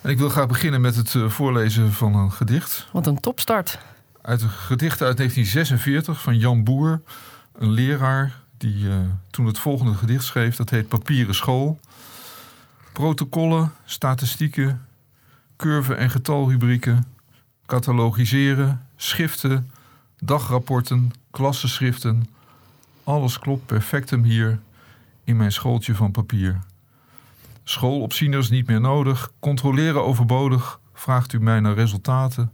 En ik wil graag beginnen met het uh, voorlezen van een gedicht. Wat een topstart. Uit een gedicht uit 1946 van Jan Boer. Een leraar die uh, toen het volgende gedicht schreef. Dat heet Papieren School. Protocollen, statistieken, curve- en getalrubrieken. Catalogiseren, schriften, dagrapporten, klassenschriften. Alles klopt perfectum hier in mijn schooltje van papier. Schoolopzieners niet meer nodig, controleren overbodig. Vraagt u mij naar resultaten,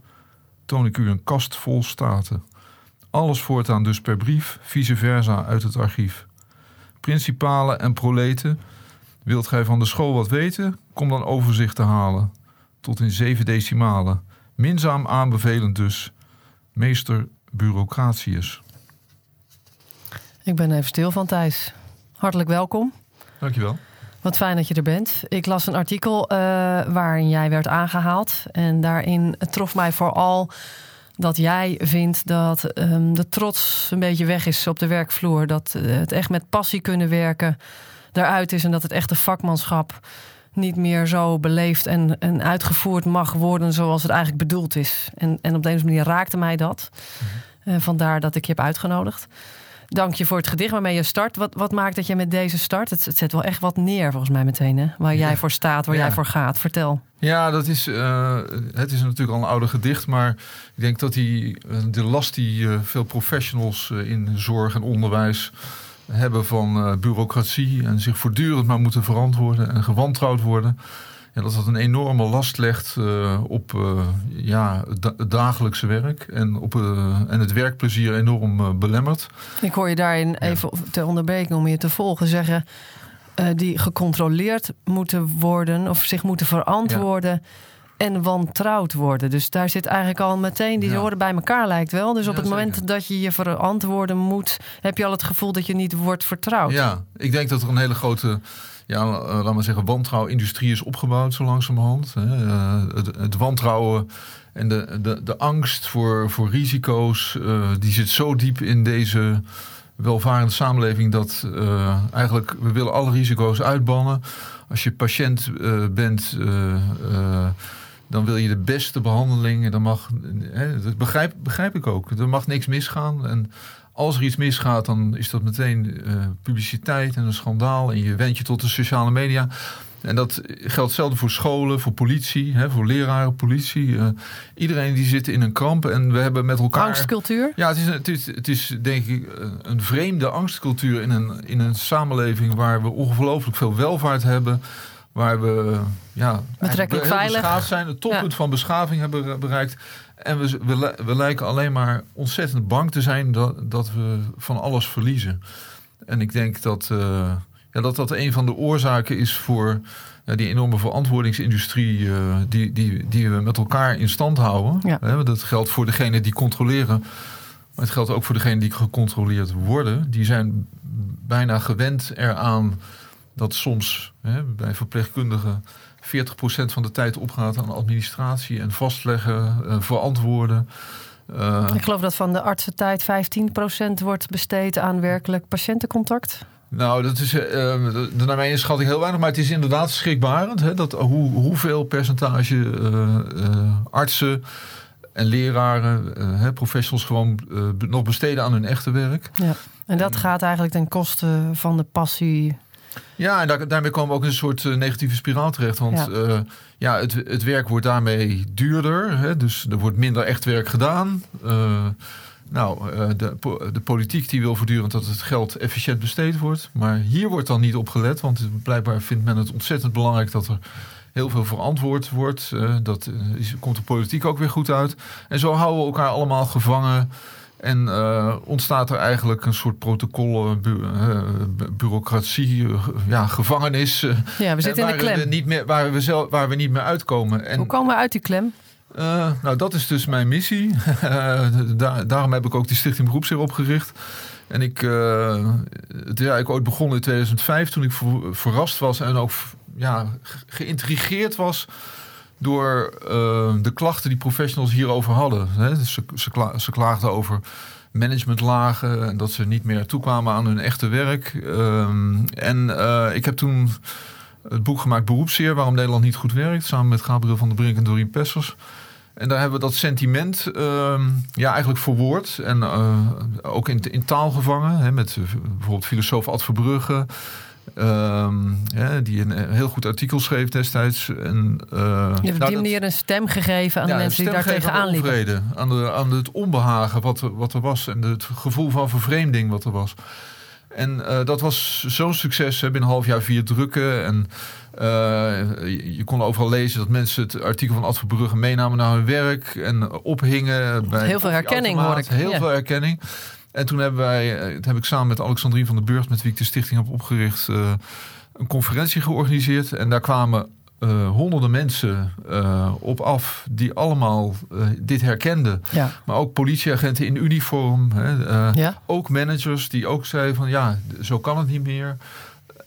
toon ik u een kast vol staten. Alles voortaan dus per brief, vice versa uit het archief. Principalen en proleten, wilt gij van de school wat weten? Kom dan overzichten halen, tot in zeven decimalen. Minzaam aanbevelend dus, meester bureaucratius. Ik ben even stil van Thijs. Hartelijk welkom. Dankjewel. Wat fijn dat je er bent. Ik las een artikel uh, waarin jij werd aangehaald. En daarin trof mij vooral dat jij vindt dat um, de trots een beetje weg is op de werkvloer. Dat uh, het echt met passie kunnen werken eruit is. En dat het echte vakmanschap niet meer zo beleefd en, en uitgevoerd mag worden zoals het eigenlijk bedoeld is. En, en op deze manier raakte mij dat. Mm -hmm. uh, vandaar dat ik je heb uitgenodigd. Dank je voor het gedicht waarmee je start. Wat, wat maakt dat je met deze start? Het, het zet wel echt wat neer, volgens mij meteen, hè? Waar jij voor staat, waar ja. jij voor gaat. Vertel. Ja, dat is, uh, het is natuurlijk al een oude gedicht, maar ik denk dat die, de last die uh, veel professionals uh, in zorg en onderwijs hebben van bureaucratie en zich voortdurend maar moeten verantwoorden en gewantrouwd worden. Dat dat een enorme last legt uh, op uh, ja, het dagelijkse werk en, op, uh, en het werkplezier enorm belemmert. Ik hoor je daarin ja. even ter onderbreking om je te volgen zeggen. die gecontroleerd moeten worden of zich moeten verantwoorden. Ja. En wantrouwd worden. Dus daar zit eigenlijk al meteen, die ja. horen bij elkaar lijkt wel. Dus op het zeker. moment dat je je verantwoorden moet, heb je al het gevoel dat je niet wordt vertrouwd. Ja, ik denk dat er een hele grote ja, laat maar zeggen, wantrouwindustrie is opgebouwd zo langzamerhand. Uh, het, het, wantrouwen en de, de, de angst voor, voor risico's, uh, die zit zo diep in deze welvarende samenleving dat uh, eigenlijk we willen alle risico's uitbannen. Als je patiënt bent, dan wil je de beste behandeling. En dan mag, dat begrijp, begrijp ik ook. Er mag niks misgaan. En als er iets misgaat, dan is dat meteen uh, publiciteit en een schandaal. En je wendt je tot de sociale media. En dat geldt hetzelfde voor scholen, voor politie, hè, voor leraren, politie. Uh, iedereen die zit in een kramp en we hebben met elkaar... Angstcultuur? Ja, het is, het is, het is denk ik een vreemde angstcultuur in een, in een samenleving... waar we ongelooflijk veel welvaart hebben... Waar we ja, betrekkelijk veilig zijn, het toppunt ja. van beschaving hebben bereikt. En we, we, we, lijken alleen maar ontzettend bang te zijn dat, dat we van alles verliezen. En ik denk dat, uh, ja, dat dat een van de oorzaken is voor ja, die enorme verantwoordingsindustrie uh, die, die, die we met elkaar in stand houden. Ja. Dat geldt voor degenen die controleren. Maar het geldt ook voor degenen die gecontroleerd worden. Die zijn bijna gewend eraan dat soms hè, bij verpleegkundigen 40% van de tijd opgaat aan administratie en vastleggen, uh, verantwoorden. Uh, Ik geloof dat van de artsentijd 15% wordt besteed aan werkelijk patiëntencontact. Nou, dat is uh, naar mijn inschatting heel weinig, maar het is inderdaad schrikbarend. Hè, dat, hoe, hoeveel percentage artsen en leraren, hè, professionals gewoon nog besteden aan hun echte werk. Ja. En dat gaat eigenlijk ten koste van de passie ja, en daar, daarmee komen we ook in een soort uh, negatieve spiraal terecht. Want ja, uh, ja het, het werk wordt daarmee duurder. Hè, dus er wordt minder echt werk gedaan. Uh, nou, de, de politiek die wil voortdurend dat het geld efficiënt besteed wordt. Maar hier wordt dan niet op gelet. Want blijkbaar vindt men het ontzettend belangrijk dat er heel veel verantwoord wordt. dat is, komt de politiek ook weer goed uit. En zo houden we elkaar allemaal gevangen. En uh, ontstaat er eigenlijk een soort protocollen, bu uh, bureaucratie, uh, ja, gevangenis. ja, we zitten in de klem. We niet meer, waar, we zelf, waar we niet meer uitkomen. En, Hoe komen we uit die klem? Nou, dat is dus mijn missie. Daar, daarom heb ik ook die Stichting Beroepsheer opgericht. En ik, het is eigenlijk ooit begonnen in 2005 toen ik verrast was en ook ja, geïntrigeerd was door uh, de klachten die professionals hierover hadden. Hè. Dus ze, ze, kla ze, klaagden over managementlagen en dat ze niet meer toekwamen aan hun echte werk. Um, en uh, ik heb toen het boek gemaakt Beroepszeer, waarom Nederland niet goed werkt, samen met Gabriel van der Brink en Dorien Pessers. En daar hebben we dat sentiment uh, ja, eigenlijk verwoord. En uh, ook in, in, taal gevangen. Hè, met bijvoorbeeld filosoof Ad Verbrugge. Um, ja, die een heel goed artikel schreef destijds. En, uh, je hebt op nou, die manier een stem gegeven aan ja, de mensen die daar tegenaan liepen. Aan, de, aan het onbehagen wat, wat er was. En het gevoel van vervreemding wat er was. En uh, dat was zo'n succes. Binnen een half jaar vier drukken. En uh, je, je, kon overal lezen dat mensen het artikel van Ad Verbrugge meenamen naar hun werk. En ophingen. Bij heel veel herkenning hoor ik. Heel veel herkenning. En toen hebben wij, eh, heb ik samen met Alexandrien van der Burg, met wie ik de stichting heb opgericht, uh, een conferentie georganiseerd. En daar kwamen uh, honderden mensen uh, op af die allemaal dit herkenden. Ja. Maar ook politieagenten in uniform. Hè, ja. Ook managers die ook zeiden van ja, zo kan het niet meer.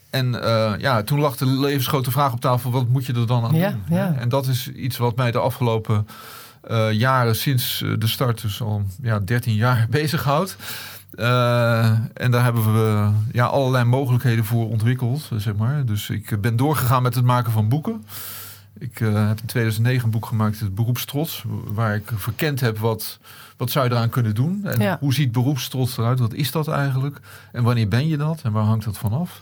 En ja, toen lag de levensgrote vraag op tafel: wat moet je er dan aan doen? En dat is iets wat mij de afgelopen uh, jaren sinds eh, de start, dus al ja, 13 jaar bezighoudt. Uh, en daar hebben we ja, allerlei mogelijkheden voor ontwikkeld, zeg maar. Dus ik ben doorgegaan met het maken van boeken. Ik uh, heb in 2009 een boek gemaakt, het Beroepstrots, waar ik verkend heb wat, wat zou je eraan kunnen doen. En ja. hoe ziet beroepstrots eruit? Wat is dat eigenlijk? En wanneer ben je dat? En waar hangt dat vanaf?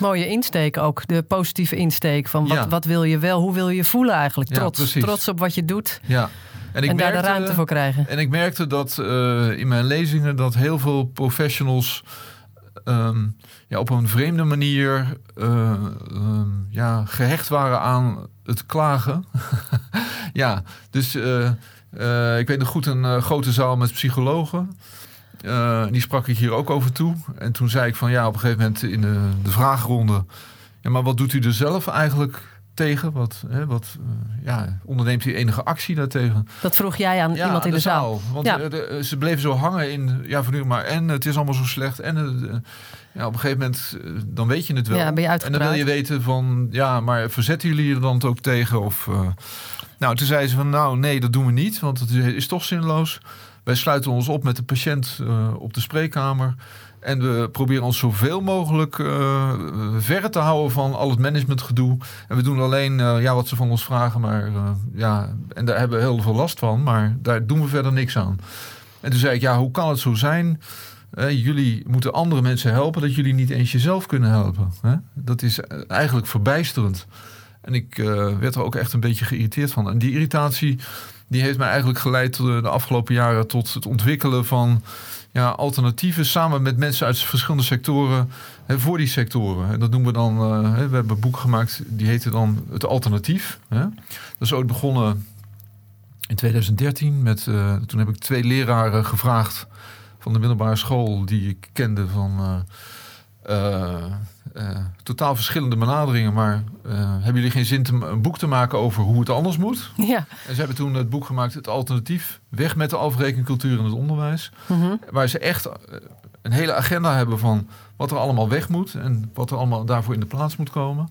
Mooie insteek ook, de positieve insteek van wat, ja. wat wil je wel, hoe wil je voelen eigenlijk? Trots, ja, trots op wat je doet. Ja. En, ik en merkte, daar de ruimte voor krijgen. En ik merkte dat uh, in mijn lezingen dat heel veel professionals um, ja, op een vreemde manier uh, um, ja, gehecht waren aan het klagen. ja, dus uh, ik weet nog goed een grote zaal met psychologen. Die sprak ik hier ook over toe. En toen zei ik van ja, op een gegeven moment in de, de vraagronde. Ja, maar wat doet u er zelf eigenlijk tegen? Wat, hè, wat uh, ja, onderneemt u enige actie daartegen? Dat vroeg jij aan ja, iemand in de, de zaal. zaal. Want ja. de, de, ze bleven zo hangen in, ja, van nu maar en het is allemaal zo slecht. En uh, ja, op een gegeven moment, uh, dan weet je het wel. Ja, ben je en dan wil je weten van, ja, maar verzetten jullie er dan ook tegen? Of, nou, toen zeiden ze van, nou, nee, dat doen we niet, want het is, is toch zinloos. Wij sluiten ons op met de patiënt op de spreekkamer. En we proberen ons zoveel mogelijk uh, verre te houden van al het managementgedoe. En we doen alleen uh, ja, wat ze van ons vragen. Maar, ja, en daar hebben we heel veel last van. Maar daar doen we verder niks aan. En toen zei ik, ja, hoe kan het zo zijn? jullie moeten andere mensen helpen... dat jullie niet eens jezelf kunnen helpen. Hè? Dat is eigenlijk verbijsterend. En ik werd er ook echt een beetje geïrriteerd van. En die irritatie die heeft mij eigenlijk geleid de afgelopen jaren... tot het ontwikkelen van ja, alternatieven samen met mensen uit verschillende sectoren hè, voor die sectoren. En dat noemen we dan, uh, we hebben een boek gemaakt die heette dan Het Alternatief. Hè. Dat is ooit begonnen in 2013 met, uh, toen heb ik twee leraren gevraagd van de middelbare school die ik kende van totaal verschillende benaderingen. Maar hebben jullie geen zin te, een boek te maken over hoe het anders moet? Ja. En ze hebben toen het boek gemaakt, Het Alternatief. Weg met de afrekencultuur in het onderwijs. Mm Waar ze echt een hele agenda hebben van wat er allemaal weg moet. En wat er allemaal daarvoor in de plaats moet komen.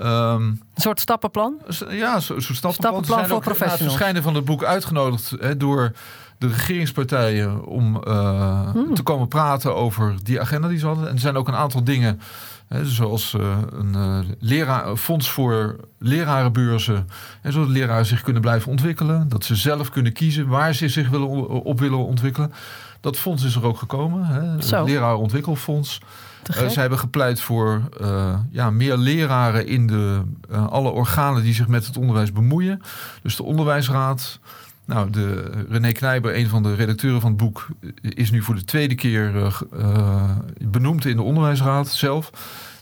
Um, een soort stappenplan? Ja, een soort stappenplan. Stappenplan voor professionals. Na het verschijnen van het boek uitgenodigd hè, door de regeringspartijen om uh, hmm. te komen praten over die agenda die ze hadden. En er zijn ook een aantal dingen, zoals uh, een uh, leraar, fonds voor lerarenbeurzen, en zodat leraren zich kunnen blijven ontwikkelen, dat ze zelf kunnen kiezen waar ze zich willen, op willen ontwikkelen. Dat fonds is er ook gekomen, hè, het lerarenontwikkelfonds. Uh, zij hebben gepleit voor uh, ja, meer leraren in de, uh, alle organen die zich met het onderwijs bemoeien. Dus de onderwijsraad, nou, de, René Knijber, een van de redacteuren van het boek, is nu voor de tweede keer uh, uh, benoemd in de onderwijsraad zelf.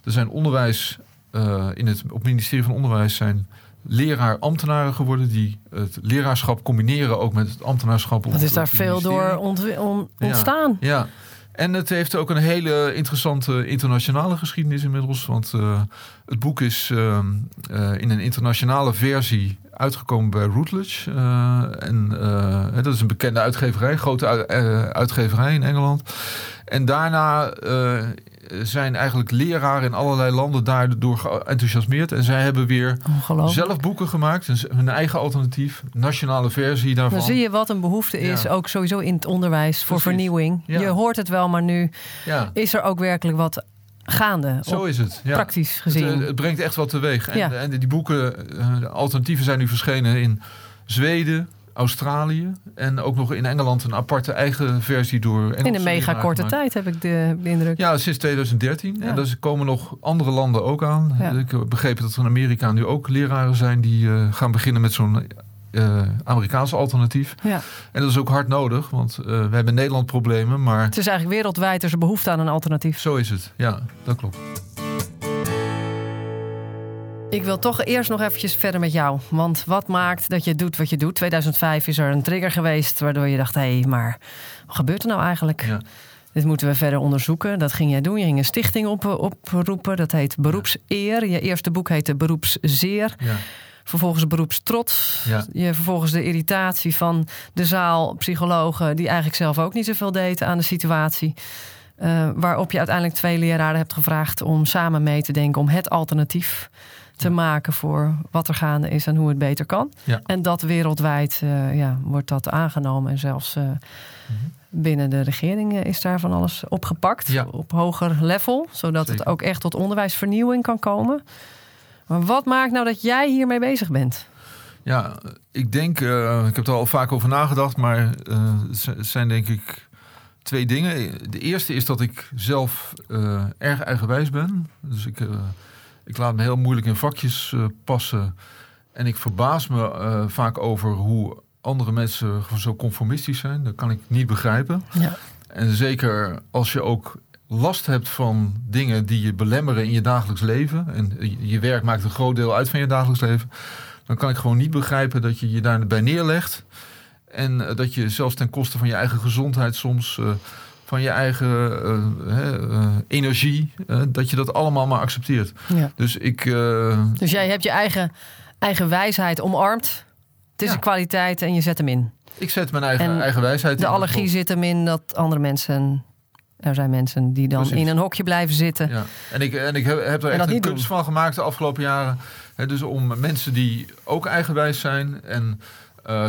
Er zijn onderwijs uh, in het, op het ministerie van Onderwijs zijn leraar-ambtenaren geworden die het leraarschap combineren ook met het ambtenaarschap. Wat is daar veel door ontstaan? Ja, ja, en het heeft ook een hele interessante internationale geschiedenis inmiddels. Want uh, het boek is uh, uh, in een internationale versie uitgekomen bij Routledge. Uh, en dat is een bekende uitgeverij, grote uitgeverij in Engeland. En daarna zijn eigenlijk leraren in allerlei landen daardoor geenthousiasmeerd. En zij hebben weer zelf boeken gemaakt. Hun eigen alternatief, nationale versie daarvan. Dan zie je wat een behoefte is, ook sowieso in het onderwijs voor vernieuwing. Je hoort het wel, maar nu ja. is er ook werkelijk wat gaande. Zo is het. Ja. Praktisch gezien. Het, het, brengt echt wat teweeg. En, en die boeken, uh, alternatieven zijn nu verschenen in Zweden, Australië en ook nog in Engeland een aparte eigen versie door In een mega korte tijd heb ik de, indruk. Ja, sinds 2013. Ja. En er komen nog andere landen ook aan. Ik heb begrepen dat er in Amerika nu ook leraren zijn die uh, gaan beginnen met zo'n uh, Amerikaanse alternatief. Ja. En dat is ook hard nodig, want uh, we hebben in Nederland problemen, maar... Het is eigenlijk wereldwijd, er is behoefte aan een alternatief. Zo is het, ja, dat klopt. Ik wil toch eerst nog eventjes verder met jou. Want wat maakt dat je doet wat je doet? 2005 is er een trigger geweest waardoor je dacht... hé, hey, maar wat gebeurt er nou eigenlijk? Ja. Dit moeten we verder onderzoeken. Dat ging jij doen. Je ging een stichting op, oproepen. Dat heet Beroepseer. Je eerste boek heette Beroepszeer. Ja. Vervolgens beroepstrots. Ja. Je vervolgens de irritatie van de zaal, psychologen... die eigenlijk zelf ook niet zoveel deden aan de situatie. Uh, waarop je uiteindelijk twee leraren hebt gevraagd... om samen mee te denken om het alternatief te maken voor wat er gaande is en hoe het beter kan. Ja. En dat wereldwijd uh, ja, wordt dat aangenomen. En zelfs uh, binnen de regering is daar van alles opgepakt. Ja. Op hoger level. Zodat het ook echt tot onderwijsvernieuwing kan komen. Maar wat maakt nou dat jij hiermee bezig bent? Ja, ik denk, uh, ik heb er al vaak over nagedacht, maar het zijn denk ik twee dingen. De eerste is dat ik zelf erg eigenwijs ben. Dus ik ik laat me heel moeilijk in vakjes uh, passen. En ik verbaas me uh, vaak over hoe andere mensen zo conformistisch zijn. Dat kan ik niet begrijpen. Ja. En zeker als je ook last hebt van dingen die je belemmeren in je dagelijks leven. En je werk maakt een groot deel uit van je dagelijks leven. Dan kan ik gewoon niet begrijpen dat je je daarbij neerlegt. En uh, dat je zelfs ten koste van je eigen gezondheid soms van je eigen uh, energie, dat je dat allemaal maar accepteert. Ja. Dus ik. dus jij hebt je eigen, eigen wijsheid omarmd. Het is een kwaliteit en je zet hem in. Ik zet mijn eigen, eigen wijsheid in. De allergie zit hem in dat andere mensen er zijn mensen die dan in een hokje blijven zitten. Ja. En ik, en ik heb, heb er echt een kunst van gemaakt de afgelopen jaren. dus om mensen die ook eigenwijs zijn en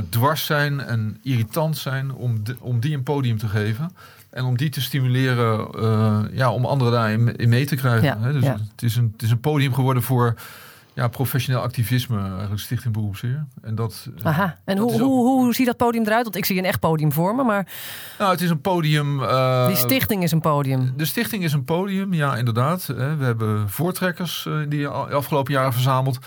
dwars zijn en irritant zijn, om, om die een podium te geven. En om die te stimuleren, uh, ja, om anderen daarin in mee te krijgen. Ja? Dus ja. het, is een, het is een podium geworden voor ja, professioneel activisme, eigenlijk Stichting Beroepsheer. En dat. Aha. En hoe, hoe, hoe ziet dat podium eruit? Want ik zie een echt podium voor me, maar. Nou, het is een podium. Uh, die stichting is een podium. De stichting is een podium, ja, inderdaad. We hebben voortrekkers die afgelopen jaren verzameld.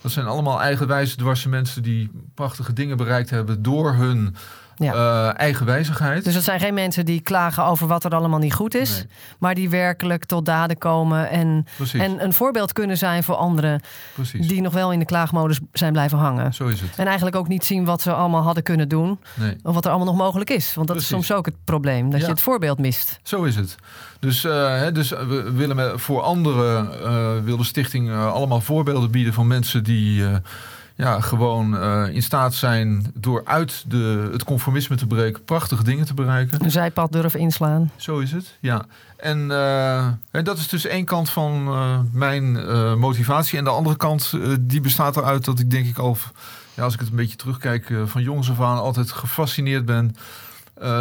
Dat zijn allemaal eigenwijze dwarse mensen die prachtige dingen bereikt hebben door hun ja. uh, eigen wijzigheid. Dus dat zijn geen mensen die klagen over wat er allemaal niet goed is, maar die werkelijk tot daden komen en, en een voorbeeld kunnen zijn voor anderen Precies. die nog wel in de klaagmodus zijn blijven hangen. Zo is het. En eigenlijk ook niet zien wat ze allemaal hadden kunnen doen, nee. of wat er allemaal nog mogelijk is. Want dat is soms ook het probleem, dat je het voorbeeld mist. Zo is het. Dus, uh, dus we willen voor anderen, uh, wil de stichting allemaal voorbeelden bieden van mensen die ja, gewoon uh, in staat zijn door uit de, het conformisme te breken prachtige dingen te bereiken. Een zijpad durven inslaan. Zo is het, ja. En, uh, en dat is dus één kant van uh, mijn motivatie. En de andere kant die bestaat eruit dat ik denk ik al, ja, als ik het een beetje terugkijk, van jongens af aan altijd gefascineerd ben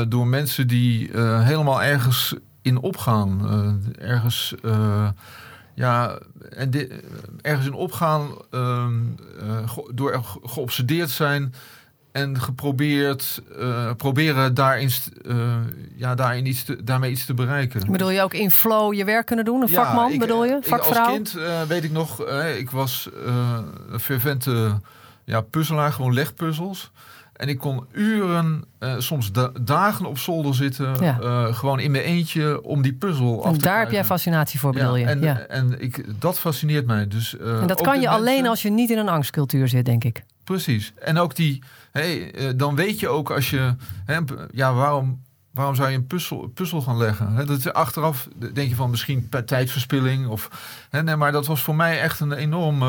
door mensen die helemaal ergens in opgaan. ergens ja, en dit, ergens in opgaan, uh, uh, door geobsedeerd zijn en geprobeerd uh, proberen daarin, uh, ja, daarin iets te, daarmee iets te bereiken. Bedoel je ook in flow je werk kunnen doen? Een vakman bedoel je? Vakvrouw? als kind weet ik nog, ik was een fervente ja, puzzelaar, gewoon legpuzzels. En ik kon uren, uh, soms dagen op zolder zitten, uh, gewoon in mijn eentje om die puzzel af te Daar heb jij fascinatie voor, bedoel je? En, ja. en ik, dat fascineert mij. Dus, uh, en dat kan je alleen als je niet in een angstcultuur zit, denk ik. Precies. En ook die, hey, dan weet je ook als je, hè, ja, waarom, waarom zou je een puzzel, puzzel gaan leggen? Hè, dat is achteraf denk je van misschien tijdverspilling of, hè, nee, maar dat was voor mij echt een enorm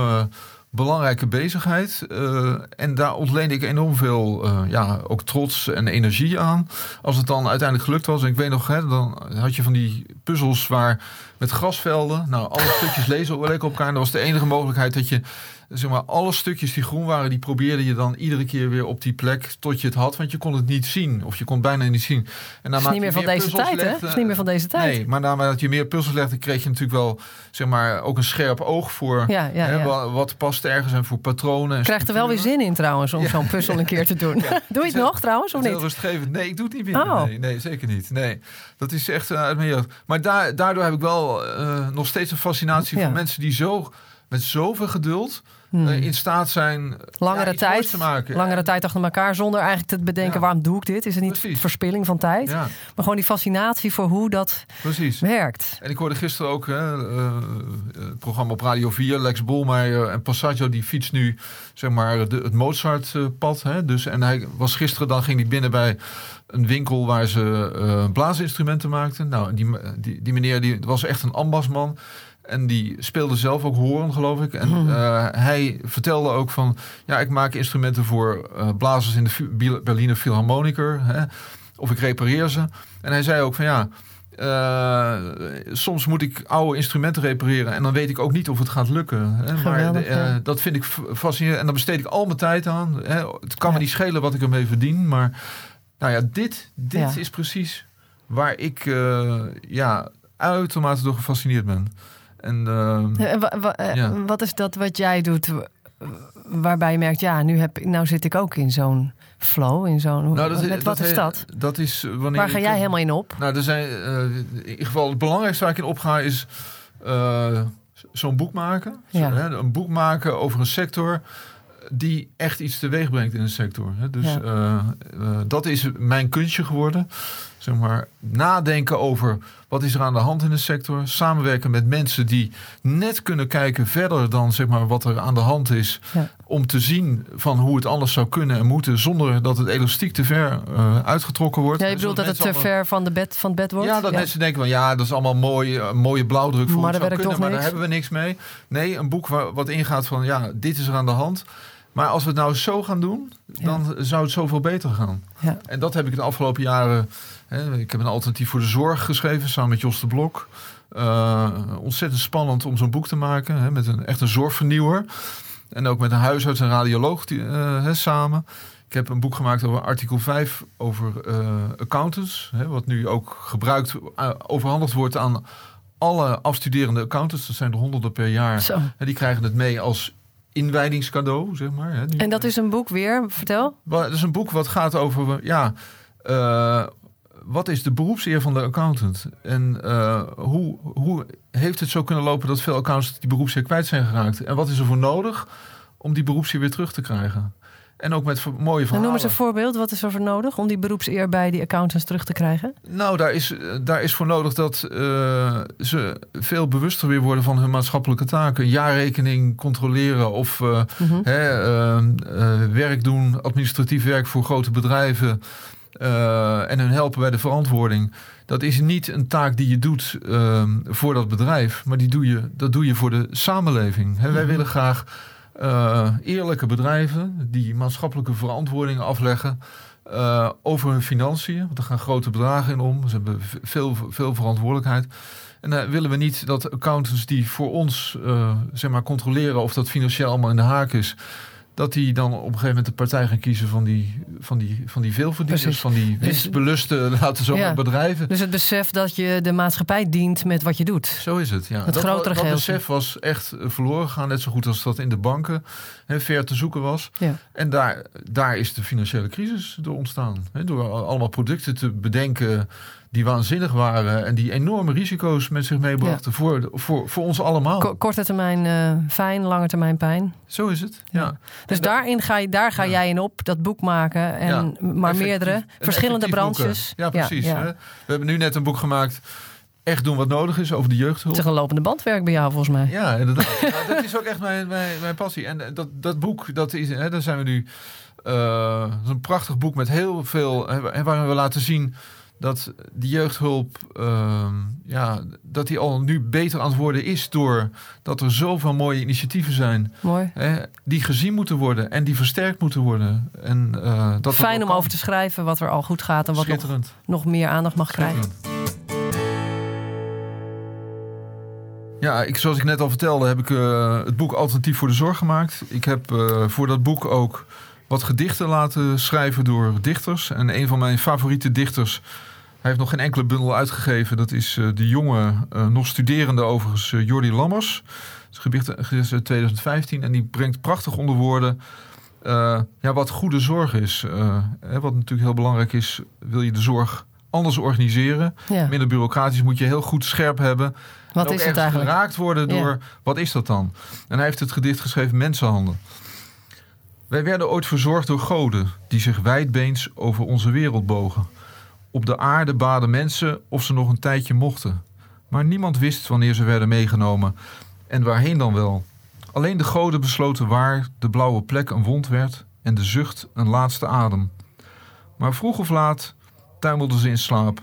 belangrijke bezigheid. Uh, en daar ontleende ik enorm veel, uh, ja, ook trots en energie aan. Als het dan uiteindelijk gelukt was. En ik weet nog, hè, dan had je van die puzzels waar met grasvelden. Nou, alle stukjes lezen leken op elkaar. En dat was de enige mogelijkheid dat je zeg maar, alle stukjes die groen waren, die probeerde je dan iedere keer weer op die plek tot je het had. Want je kon het niet zien. Of je kon het bijna niet zien. En dat is niet meer van deze tijd, hè? Dat is niet meer van deze tijd. Nee, maar naarmate je meer puzzels legde, kreeg je natuurlijk wel, zeg maar, ook een scherp oog voor ja, ja, hè, Wat, past ergens en voor patronen. En Krijgt er wel weer zin in trouwens om zo'n puzzel een keer te doen. doe je het nog trouwens, of niet? Rustgevend. Nee, ik doe het niet meer. Oh. Nee, nee, zeker niet. Nee, dat is echt uh, uit mijn. Maar daar, daardoor heb ik wel uh, nog steeds een fascinatie voor mensen die zo met zoveel geduld hmm. uh, in staat zijn langere tijd te maken. Langere tijd achter elkaar zonder eigenlijk te bedenken waarom doe ik dit? Is het niet Precies. verspilling van tijd? Ja. Maar gewoon die fascinatie voor hoe dat Precies. werkt. En ik hoorde gisteren ook hè, uh, het programma op Radio 4, Lex Bolmeijer en Passaggio die fietst nu zeg maar de, het Mozart-pad. Dus en hij was gisteren dan ging hij binnen bij een winkel waar ze uh, blaasinstrumenten maakten. Nou, die, die, die meneer die was echt een ambasman. En die speelde zelf ook horen, geloof ik. En mhm. eh, hij vertelde ook van... ja, ik maak instrumenten voor uh, blazers in de Berliner Philharmoniker. Hè, of ik repareer ze. En hij zei ook van ja... Uh, soms moet ik oude instrumenten repareren en dan weet ik ook niet of het gaat lukken. Hè? maar uh, dat vind ik fascinerend en dan besteed ik al mijn tijd aan. Hè? Het kan me niet schelen wat ik ermee verdien, maar nou ja, dit, dit is precies waar ik uh, ja, uitermate door gefascineerd ben. En, uh, Wat is dat wat jij doet waarbij je merkt, ja, nu, heb, nou zit ik ook in zo'n flow, in zo'n... Nou, dat, met, wat is dat? Dat is wanneer Waar ga jij helemaal in op? Nou, er zijn, uh, in ieder geval het belangrijkste waar ik in opga is uh, zo'n boek maken. Ja. Zo, hè, een boek maken over een sector die echt iets teweeg brengt in een sector. Hè. Dus ja. dat is mijn kunstje geworden zeg maar, nadenken over wat is er aan de hand in de sector. Samenwerken met mensen die net kunnen kijken verder dan zeg maar, wat er aan de hand is. Om te zien van hoe het anders zou kunnen en moeten. Zonder dat het elastiek te ver uh, uitgetrokken wordt. Ja, je bedoelt dat het te ver van, de bed, van het bed wordt? Ja, dat mensen denken van ja, dat is allemaal mooi, uh, mooie blauwdruk voor maar, zou kunnen, maar daar hebben we niks mee. Nee, een boek waar, wat ingaat van ja, dit is er aan de hand. Maar als we het nou zo gaan doen, dan zou het zoveel beter gaan. Ja. En dat heb ik de afgelopen jaren ik heb een alternatief voor de zorg geschreven samen met Jos de Blok. Uh, ontzettend spannend om zo'n boek te maken. Hè, met een echt een zorgvernieuwer. En ook met een huisarts en radioloog die, uh, samen. Ik heb een boek gemaakt over artikel 5 over uh, accountants. Hè, wat nu ook gebruikt, overhandigd wordt aan alle afstuderende accountants. Dat zijn er honderden per jaar. En die krijgen het mee als inwijdingscadeau, zeg maar. Hè, en dat is een boek weer, vertel. Dat is een boek wat gaat over ja, wat is de beroepseer van de accountant? En uh, hoe, hoe heeft het zo kunnen lopen dat veel accountants die beroepseer kwijt zijn geraakt? En wat is er voor nodig om die beroepseer weer terug te krijgen? En ook met mooie verhalen. Noem eens een voorbeeld. Wat is er voor nodig om die beroepseer bij die accountants terug te krijgen? Nou, daar is, daar is voor nodig dat uh, ze veel bewuster weer worden van hun maatschappelijke taken. Jaarrekening controleren of uh, mm -hmm. werk doen, administratief werk voor grote bedrijven. En hun helpen bij de verantwoording. Dat is niet een taak die je doet uh, voor dat bedrijf, maar die doe je, dat doe je voor de samenleving. He, wij mhm. willen graag uh, eerlijke bedrijven die maatschappelijke verantwoording afleggen uh, over hun financiën. Want er gaan grote bedragen in om. Ze hebben veel, veel verantwoordelijkheid. En dan willen we niet dat accountants die voor ons zeg maar controleren of dat financieel allemaal in de haak is dat die dan op een gegeven moment de partij gaan kiezen van die, van die, van die veelverdieners, van die dus- winstbeluste, laten zo ja. bedrijven. Dus het besef dat je de maatschappij dient met wat je doet. Zo is het, ja. Het dat, grotere dat besef was echt verloren gegaan, net zo goed als dat in de banken hè, ver te zoeken was. Ja. En daar, daar is de financiële crisis door ontstaan. Hè, door allemaal producten te bedenken die waanzinnig waren en die enorme risico's met zich meebrachten voor, voor, voor ons allemaal. korte termijn uh, fijn, lange termijn pijn. Zo is het, ja. Dus daarin ga je, daar ga jij in op, dat boek maken. En maar meerdere, verschillende branches. Ja, precies. Hè? We hebben nu net een boek gemaakt echt doen wat nodig is over de jeugdhulp. Het is een lopende bandwerk bij jou, volgens mij. Ja, inderdaad. dat is ook echt mijn, mijn, mijn passie. En dat, dat boek, dat is, hè, daar zijn we nu... Uh, een prachtig boek met heel veel... Hè, waarin we laten zien dat die jeugdhulp ehm, ja, dat die al nu beter aan het worden is door dat er zoveel mooie initiatieven zijn. Mooi. Hè, die gezien moeten worden en die versterkt moeten worden. En, uh, dat Fijn om over te schrijven wat er al goed gaat en wat nog, nog meer aandacht mag krijgen. Ja, ik, zoals ik net al vertelde, heb ik uh, het boek Alternatief voor de Zorg gemaakt. Ik heb uh, voor dat boek ook wat gedichten laten schrijven door dichters. En een van mijn favoriete dichters, heeft nog geen enkele bundel uitgegeven. Dat is uh, de jonge, nog studerende overigens, Jordi Lammers. Is gedicht uit 2015 en die brengt prachtig onder woorden... ja, wat goede zorg is. Hè, wat natuurlijk heel belangrijk is, wil je de zorg anders organiseren. Ja. Minder bureaucratisch moet je heel goed scherp hebben. Wat is het eigenlijk? geraakt worden door, wat is dat dan? En hij heeft het gedicht geschreven, Mensenhanden. Wij werden ooit verzorgd door goden die zich wijdbeens over onze wereld bogen. Op de aarde baden mensen of ze nog een tijdje mochten. Maar niemand wist wanneer ze werden meegenomen en waarheen dan wel. Alleen de goden besloten waar de blauwe plek een wond werd en de zucht een laatste adem. Maar vroeg of laat tuimelden ze in slaap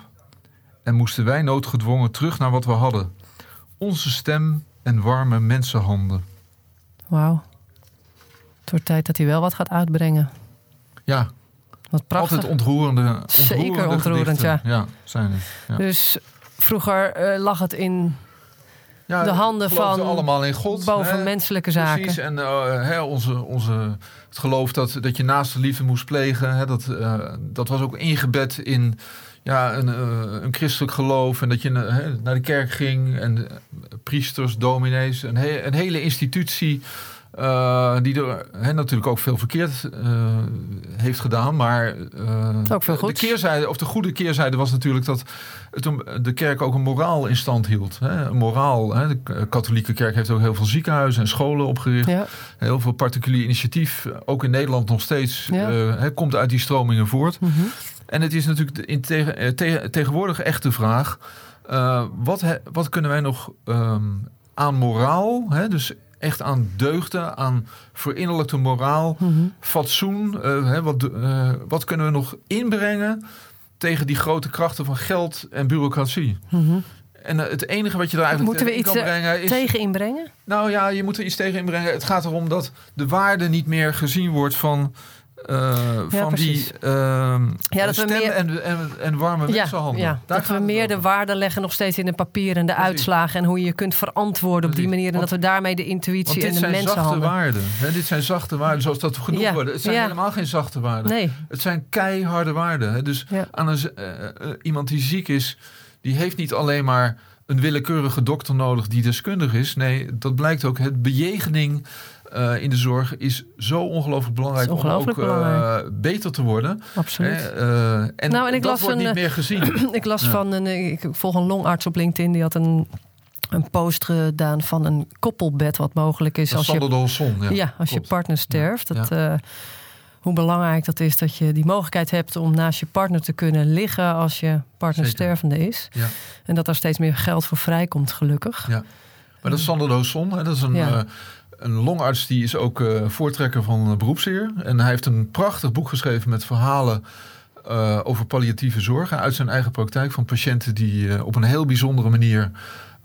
en moesten wij noodgedwongen terug naar wat we hadden: onze stem en warme mensenhanden. Wauw. Het wordt tijd dat hij wel wat gaat uitbrengen. Ja. Wat prachtig. Altijd ontroerende, ontroerende Zeker ontroerend, ja. Ja, zijn het. Ja. Dus vroeger uh, lag het in ja, de handen van allemaal in God, boven hè? menselijke zaken. Precies, en uh, hè, onze, onze, het geloof dat, dat je naast de liefde moest plegen, hè, dat, uh, dat was ook ingebed in ja, een, uh, een christelijk geloof. En dat je naar de kerk ging en priesters, dominees, een, he een hele institutie uh, die er natuurlijk ook veel verkeerd uh, heeft gedaan. Maar uh, ook veel de keerzijde, of de goede keerzijde was natuurlijk dat het, de kerk ook een moraal in stand hield. Hè. Een moraal. Hè. De katholieke kerk heeft ook heel veel ziekenhuizen en scholen opgericht. Ja. Heel veel particulier initiatief, ook in Nederland nog steeds, ja. komt uit die stromingen voort. Mm -hmm. En het is natuurlijk in tegen, tegen, tegenwoordig echt de vraag. wat, he, wat kunnen wij nog um, aan moraal, dus echt aan deugden, aan verinnerlijkte moraal, mm -hmm. fatsoen. Uh, hè, wat, uh, wat kunnen we nog inbrengen tegen die grote krachten van geld en bureaucratie? Mm -hmm. En uh, het enige wat je daar eigenlijk Moeten we iets kan brengen is. Tegen inbrengen? Nou ja, je moet er iets tegen inbrengen. Het gaat erom dat de waarde niet meer gezien wordt van uh, ja, van precies. die uh, ja, dat we meer, en, en, en warme ja, mensenhanden. Ja, dat we meer de waarde leggen nog steeds in de papieren en de precies. uitslagen... en hoe je je kunt verantwoorden precies. op die manier... en Want, dat we daarmee de intuïtie en de mensenhanden... dit zijn zachte waarden. Hè? Dit zijn zachte waarden, zoals dat genoemd ja. worden. Het zijn helemaal geen zachte waarden. Nee. Het zijn keiharde waarden. Hè? Dus aan een, uh, iemand die ziek is... die heeft niet alleen maar een willekeurige dokter nodig die deskundig is. Nee, dat blijkt ook het bejegening uh, in de zorg is zo ongelooflijk belangrijk ongelooflijk om ook uh, beter te worden. Absoluut. Uh, en, nou, en ik dat las wordt een, niet meer gezien. ik las ja. van een, ik volg een longarts op LinkedIn die had een een post gedaan van een koppelbed wat mogelijk is als je, Dolson, ja, ja, als je partner sterft. Dat, ja. hoe belangrijk dat is dat je die mogelijkheid hebt om naast je partner te kunnen liggen als je partner Zeker. stervende is. Ja. En dat daar steeds meer geld voor vrijkomt, gelukkig. Ja. Maar dat is Sander Dolson, dat is een, ja een longarts die is ook uh, voortrekker van beroepsheer. En hij heeft een prachtig boek geschreven met verhalen uh, over palliatieve zorg. Uit zijn eigen praktijk van patiënten die uh, op een heel bijzondere manier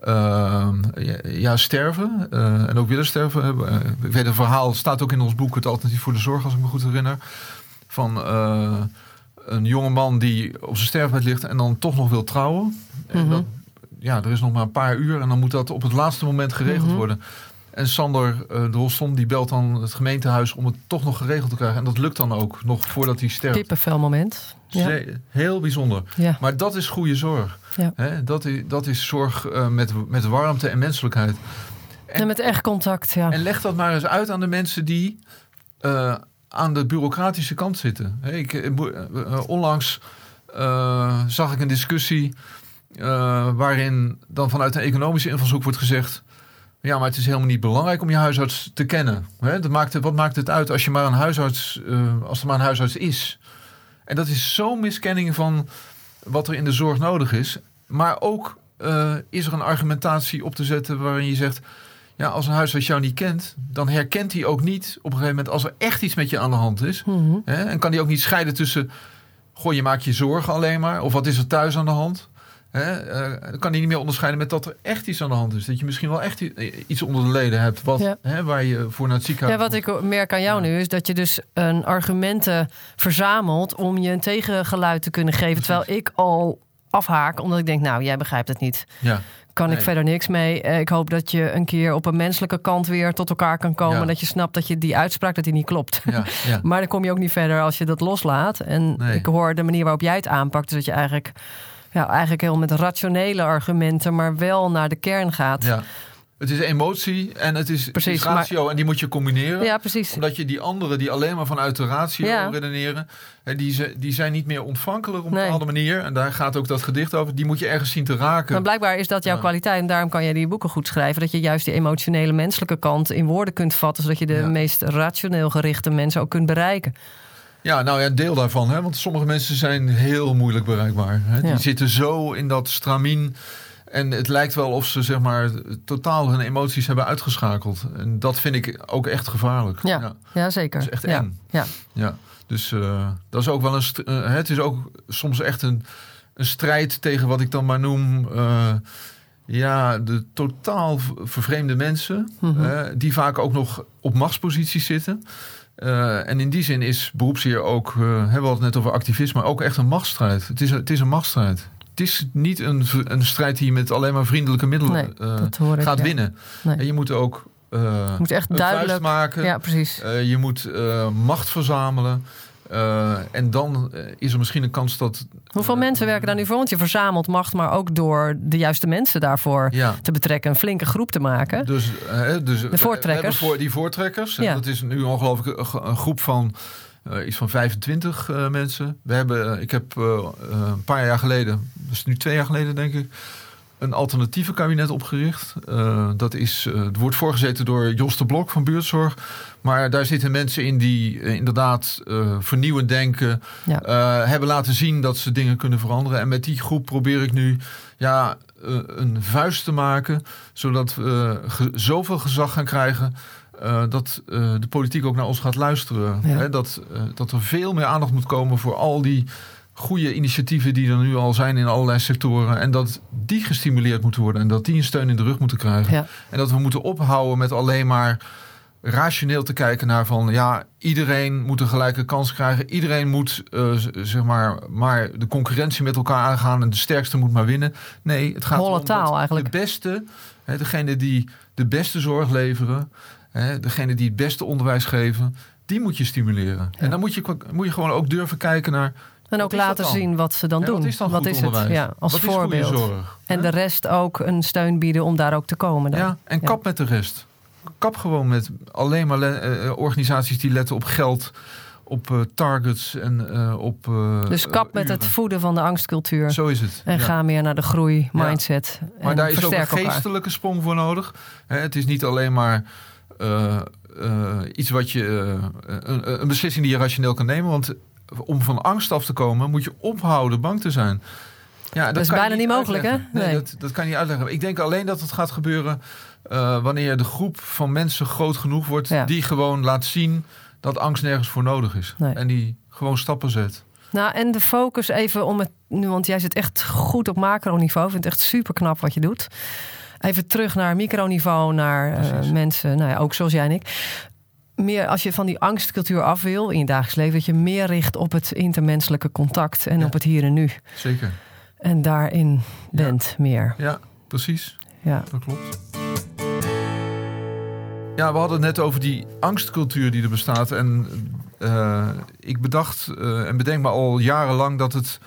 ja, ja, sterven. en ook willen sterven. ik weet een verhaal, staat ook in ons boek Het Alternatief voor de Zorg, als ik me goed herinner. Van een jonge man die op zijn sterfbed ligt en dan toch nog wil trouwen. Mm -hmm. En dat, ja, er is nog maar een paar uur en dan moet dat op het laatste moment geregeld mm -hmm. worden. En Sander uh, de Rosson die belt dan het gemeentehuis om het toch nog geregeld te krijgen. En dat lukt dan ook, nog voordat hij sterft. Kippenvel moment. Ja. Heel bijzonder. Ja. Maar dat is goede zorg. Ja. He, dat, is, dat is zorg uh, met, met warmte en menselijkheid. En, en, met echt contact, ja. En leg dat maar eens uit aan de mensen die uh, aan de bureaucratische kant zitten. He, ik, onlangs zag ik een discussie waarin dan vanuit een economische invalshoek wordt gezegd... Ja, maar het is helemaal niet belangrijk om je huisarts te kennen. Hè? Dat maakt wat maakt het uit als, je maar een huisarts, uh, als er maar een huisarts is? En dat is zo'n miskenning van wat er in de zorg nodig is. Maar ook uh, is er een argumentatie op te zetten waarin je zegt... ja, als een huisarts jou niet kent, dan herkent hij ook niet... op een gegeven moment als er echt iets met je aan de hand is. Mm -hmm. Hè? En kan hij ook niet scheiden tussen goh, je maakt je zorgen alleen maar. Of wat is er thuis aan de hand? Hè? eh, dan kan hij niet meer onderscheiden met dat er echt iets aan de hand is. Dat je misschien wel echt iets onder de leden hebt. Wat, Ja. hè, waar je voor naar het Ja, ziekenhuis wat ik merk aan jou nu is dat je dus een argumenten verzamelt om je een tegengeluid te kunnen geven. Terwijl ik al afhaak, omdat ik denk, nou, jij begrijpt het niet. Ja, Kan ik verder niks mee. Eh, Ik hoop dat je een keer op een menselijke kant weer tot elkaar kan komen. Ja. Dat je snapt dat je die uitspraak dat die niet klopt. ja, ja. Maar dan kom je ook niet verder als je dat loslaat. En Nee. ik hoor de manier waarop jij het aanpakt. Dus dat je eigenlijk, ja, eigenlijk heel met rationele argumenten, maar wel naar de kern gaat. ja. Het is emotie en het is, het Precies, is ratio. En die moet je combineren. Ja, precies. Omdat je die anderen die alleen maar vanuit de ratio Ja. redeneren, die, die zijn niet meer ontvankelijk op een Nee. bepaalde manier. En daar gaat ook dat gedicht over. Die moet je ergens zien te raken. Maar blijkbaar is dat jouw Ja. kwaliteit. En daarom kan jij die boeken goed schrijven. Dat je juist die emotionele menselijke kant in woorden kunt vatten. Zodat je de meest rationeel gerichte mensen ook kunt bereiken. Ja, nou ja, een deel daarvan. Hè? Want sommige mensen zijn heel moeilijk bereikbaar. Hè? Ja. Die zitten zo in dat stramien. En het lijkt wel of ze zeg maar totaal hun emoties hebben uitgeschakeld. En dat vind ik ook echt gevaarlijk. Ja, ja, zeker. Dat is echt ja. eng. Ja. Ja, dus eh, dat is ook wel een. eh, het is ook soms echt een, een strijd tegen wat ik dan maar noem. eh, ja, de totaal vervreemde mensen. Mhm. die vaak ook nog op machtsposities zitten. Eh, en in die zin is beroepsheer ook, eh, hebben we het net over activisme, ook echt een machtsstrijd. Het is, een- het is een machtsstrijd. Het is niet een, een strijd die je met alleen maar vriendelijke middelen Nee, eh, ik. gaat winnen. Nee. En je moet ook Je moet echt duidelijk. maken. Ja, precies. Je moet macht verzamelen. Eh, en dan eh, is er misschien een kans dat. Hoeveel eh, mensen werken daar nu voor? Want je verzamelt macht, maar ook door de juiste mensen daarvoor Ja. te betrekken. Een flinke groep te maken. Dus, eh, dus we- we voortrekkers. hebben voor die voortrekkers. Ja. Dat is nu ongelooflijk een, groep van iets van 25 eh, mensen. We hebben, ik heb een paar jaar geleden, dat is nu twee jaar geleden denk ik, een alternatieve kabinet opgericht. Eh, dat is, eh, het wordt voorgezeten door Jos de Blok van Buurtzorg. Maar daar zitten mensen in die eh, inderdaad vernieuwend denken. Ja. hebben laten zien dat ze dingen kunnen veranderen. En met die groep probeer ik nu ja, een vuist te maken. Zodat we ge- zoveel gezag gaan krijgen. dat de politiek ook naar ons gaat luisteren. Ja. Hè, dat, dat er veel meer aandacht moet komen voor al die goede initiatieven die er nu al zijn in allerlei sectoren. En dat die gestimuleerd moeten worden. En dat die een steun in de rug moeten krijgen. Ja. En dat we moeten ophouden met alleen maar rationeel te kijken naar van ja, iedereen moet een gelijke kans krijgen. Iedereen moet eh, zeg maar, maar de concurrentie met elkaar aangaan en de sterkste moet maar winnen. Nee, het gaat Holle taal eigenlijk. de beste, hè, degene die de beste zorg leveren, hè, degene die het beste onderwijs geven, die moet je stimuleren. En dan moet je, moet je gewoon ook durven kijken naar En ook is laten zien wat ze dan doen. wat is dan goed het? Ja, als wat is voorbeeld. zorg? En de rest ook een steun bieden om daar ook te komen. Dan. Ja, en kap met de rest. Kap gewoon met alleen maar le- eh, organisaties die letten op geld, op eh, targets en eh, op. eh, Dus kap met het voeden van de angstcultuur. Zo is het. En ja. ga meer naar de groei, mindset. Maar en daar is ook een elkaar. geestelijke sprong voor nodig. Hè, het is niet alleen maar eh, eh, iets wat je. eh, een, een beslissing die je rationeel kan nemen. Want om van angst af te komen, moet je ophouden bang te zijn. Ja, Dat is bijna niet mogelijk, hè? Nee, Nee. Dat, dat kan je niet uitleggen. Ik denk alleen dat het gaat gebeuren eh, wanneer de groep van mensen groot genoeg wordt, Ja. die gewoon laat zien dat angst nergens voor nodig is. Nee. En die gewoon stappen zet. Nou, en de focus even om het nu, want jij zit echt goed op macroniveau. Ik vind het echt super knap wat je doet. Even terug naar microniveau, naar eh, mensen, nou ja, ook zoals jij en ik. Meer als je van die angstcultuur af wil in je dagelijks leven, dat je meer richt op het intermenselijke contact en Ja. op het hier en nu. Zeker. En daarin bent meer. Ja, precies. Ja. Dat klopt. Ja, we hadden het net over die angstcultuur die er bestaat. En eh, ik bedacht eh, en bedenk me al jarenlang dat het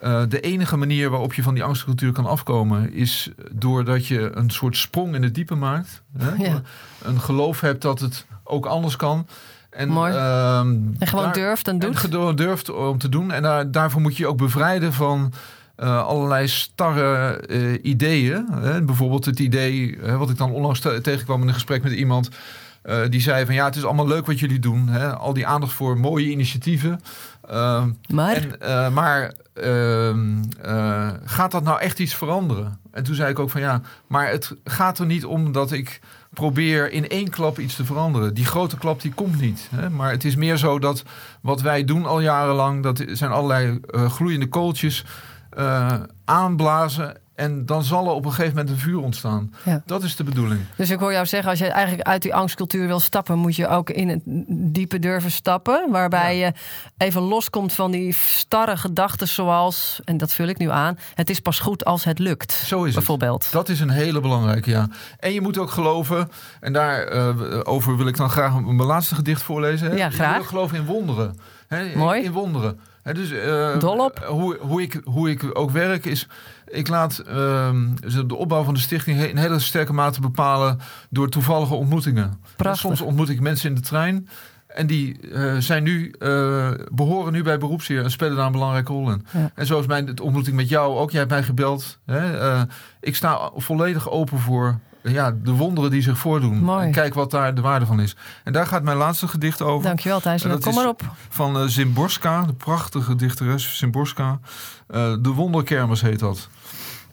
eh, de enige manier waarop je van die angstcultuur kan afkomen is doordat je een soort sprong in het diepe maakt. Hè? Ja. Een geloof hebt dat het ook anders kan. En, Mooi. ehm, En gewoon daar- durft en en doet. gedo- durft om te doen. En daar, daarvoor moet je je ook bevrijden van eh, allerlei starre eh, ideeën. Hè. Bijvoorbeeld het idee, hè, wat ik dan onlangs te- tegenkwam in een gesprek met iemand. eh, die zei van ja, het is allemaal leuk wat jullie doen. Hè. Al die aandacht voor mooie initiatieven. Ehm, Maar en, maar ehm, eh, gaat dat nou echt iets veranderen? En toen zei ik ook van ja, maar het gaat er niet om dat ik probeer in één klap iets te veranderen. Die grote klap die komt niet. Hè? Maar het is meer zo dat wat wij doen al jarenlang, dat zijn allerlei uh, gloeiende kooltjes uh, aanblazen en dan zal er op een gegeven moment een vuur ontstaan. Ja. Dat is de bedoeling. Dus ik hoor jou zeggen, als je eigenlijk uit die angstcultuur wil stappen, moet je ook in het diepe durven stappen. Waarbij je even loskomt van die starre gedachten zoals, en dat vul ik nu aan, het is pas goed als het lukt. Zo is bijvoorbeeld. Het. Dat is een hele belangrijke, ja. En je moet ook geloven, en daarover uh, wil ik dan graag mijn laatste gedicht voorlezen. Hè? Ja, graag. Je moet geloven in wonderen. Hè? Mooi. In wonderen. He, dus, uh. Hoe, hoe, ik, hoe ik ook werk is ik laat uh, de opbouw van de stichting in hele sterke mate bepalen door toevallige ontmoetingen. Soms ontmoet ik mensen in de trein. En die uh, zijn nu, uh, behoren nu bij beroepsheer en spelen daar een belangrijke rol in. En zoals mijn ontmoeting met jou ook. Jij hebt mij gebeld. Hè? Uh, ik sta volledig open voor ja, de wonderen die zich voordoen. Mooi. En kijk wat daar de waarde van is. En daar gaat mijn laatste gedicht over. Dankjewel Thijs. Kom maar op. Van uh, Zimborska, de prachtige dichteres Zimborska. Uh, de Wonderkermis heet dat.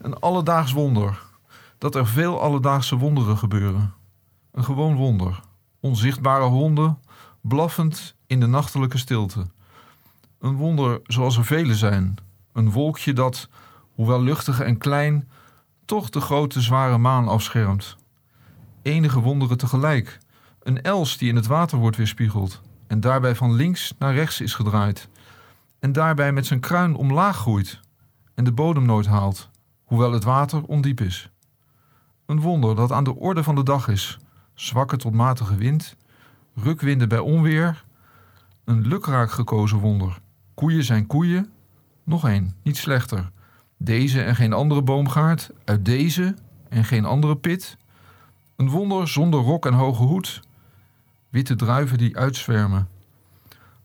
Een alledaags wonder. Dat er veel alledaagse wonderen gebeuren. Een gewoon wonder. Onzichtbare honden, blaffend in de nachtelijke stilte. Een wonder zoals er vele zijn. Een wolkje dat, hoewel luchtig en klein, toch de grote zware maan afschermt. Enige wonderen tegelijk. Een els die in het water wordt weerspiegeld en daarbij van links naar rechts is gedraaid. En daarbij met zijn kruin omlaag groeit en de bodem nooit haalt hoewel het water ondiep is. Een wonder dat aan de orde van de dag is. Zwakke tot matige wind, rukwinden bij onweer. Een lukraak gekozen wonder. Koeien zijn koeien. Nog één, niet slechter. Deze en geen andere boomgaard, uit deze en geen andere pit. Een wonder zonder rok en hoge hoed. Witte druiven die uitzwermen.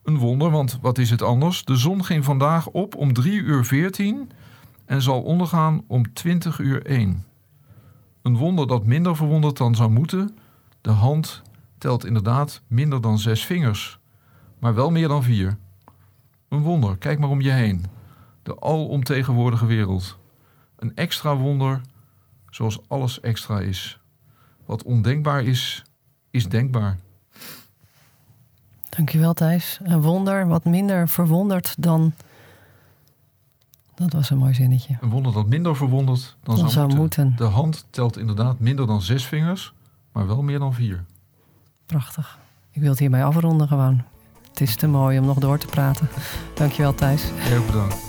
Een wonder, want wat is het anders? De zon ging vandaag op om drie uur veertien en zal ondergaan om 20 uur 1. Een wonder dat minder verwonderd dan zou moeten. De hand telt inderdaad minder dan zes vingers, maar wel meer dan vier. Een wonder, kijk maar om je heen. De alomtegenwoordige wereld. Een extra wonder, zoals alles extra is. Wat ondenkbaar is, is denkbaar. Dankjewel Thijs. Een wonder wat minder verwonderd dan dat was een mooi zinnetje. Een wonder dat minder verwonderd dan, dan zou, moeten. moeten. De hand telt inderdaad minder dan zes vingers, maar wel meer dan vier. Prachtig. Ik wil het hierbij afronden gewoon. Het is te mooi om nog door te praten. Dankjewel Thijs. Heel bedankt.